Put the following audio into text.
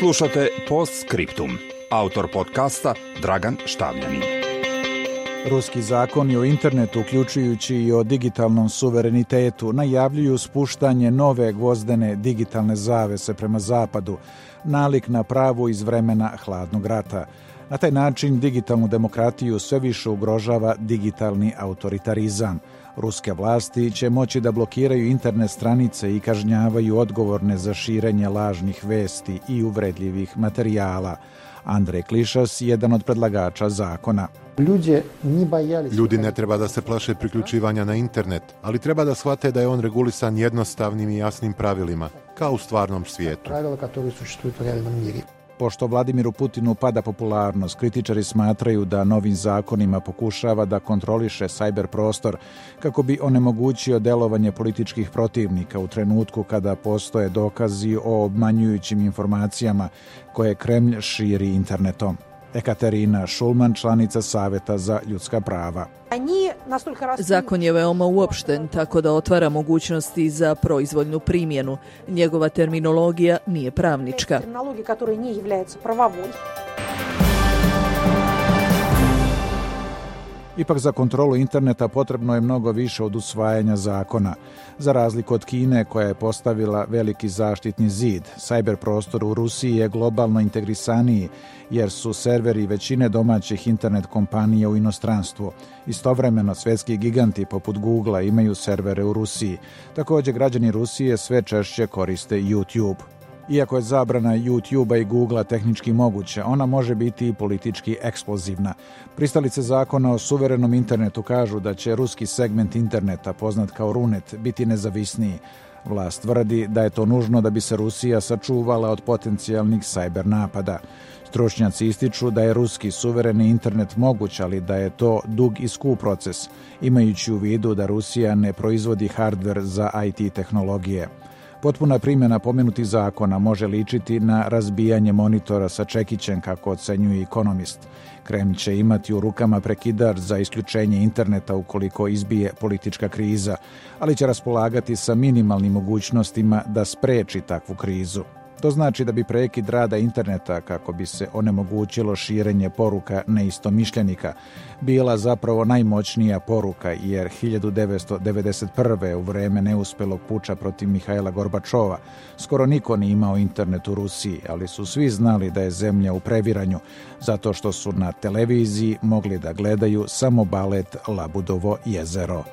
Slušate Post Scriptum. Autor podcasta Dragan Štavljanin. Ruski zakoni o internetu, uključujući i o digitalnom suverenitetu, najavljuju spuštanje nove gvozdene digitalne zavese prema zapadu, nalik na pravu iz vremena hladnog rata. Na taj način digitalnu demokratiju sve više ugrožava digitalni autoritarizam – Ruske vlasti će moći da blokiraju internet stranice i kažnjavaju odgovorne za širenje lažnih vesti i uvredljivih materijala. Andrej Klišas, jedan od predlagača zakona. Ljudi ne treba da se plaše priključivanja na internet, ali treba da shvate da je on regulisan jednostavnim i jasnim pravilima, kao u stvarnom svijetu. Pravila su u Pošto Vladimiru Putinu pada popularnost, kritičari smatraju da novim zakonima pokušava da kontroliše sajber prostor kako bi onemogućio delovanje političkih protivnika u trenutku kada postoje dokazi o obmanjujućim informacijama koje Kremlj širi internetom. Ekaterina Šulman, članica Saveta za ljudska prava. Zakon je veoma uopšten, tako da otvara mogućnosti za proizvoljnu primjenu. Njegova terminologija nije pravnička. Ipak za kontrolu interneta potrebno je mnogo više od usvajanja zakona. Za razliku od Kine koja je postavila veliki zaštitni zid, sajber prostor u Rusiji je globalno integrisaniji jer su serveri većine domaćih internet kompanija u inostranstvu. Istovremeno svetski giganti poput Google imaju servere u Rusiji. Također građani Rusije sve češće koriste YouTube. Iako je zabrana YouTube-a i Google-a tehnički moguća, ona može biti i politički eksplozivna. Pristalice zakona o suverenom internetu kažu da će ruski segment interneta, poznat kao Runet, biti nezavisniji. Vlast tvrdi da je to nužno da bi se Rusija sačuvala od potencijalnih sajber napada. Stručnjaci ističu da je ruski suvereni internet moguć, ali da je to dug i skup proces, imajući u vidu da Rusija ne proizvodi hardver za IT tehnologije. Potpuna primjena pomenutih zakona može ličiti na razbijanje monitora sa čekićem, kako ocenjuje ekonomist. Kreml će imati u rukama prekidar za isključenje interneta ukoliko izbije politička kriza, ali će raspolagati sa minimalnim mogućnostima da spreči takvu krizu. To znači da bi prekid rada interneta kako bi se onemogućilo širenje poruka neistomišljenika bila zapravo najmoćnija poruka jer 1991. u vreme neuspelog puča protiv Mihajla Gorbačova skoro niko nije imao internet u Rusiji, ali su svi znali da je zemlja u previranju zato što su na televiziji mogli da gledaju samo balet Labudovo jezero.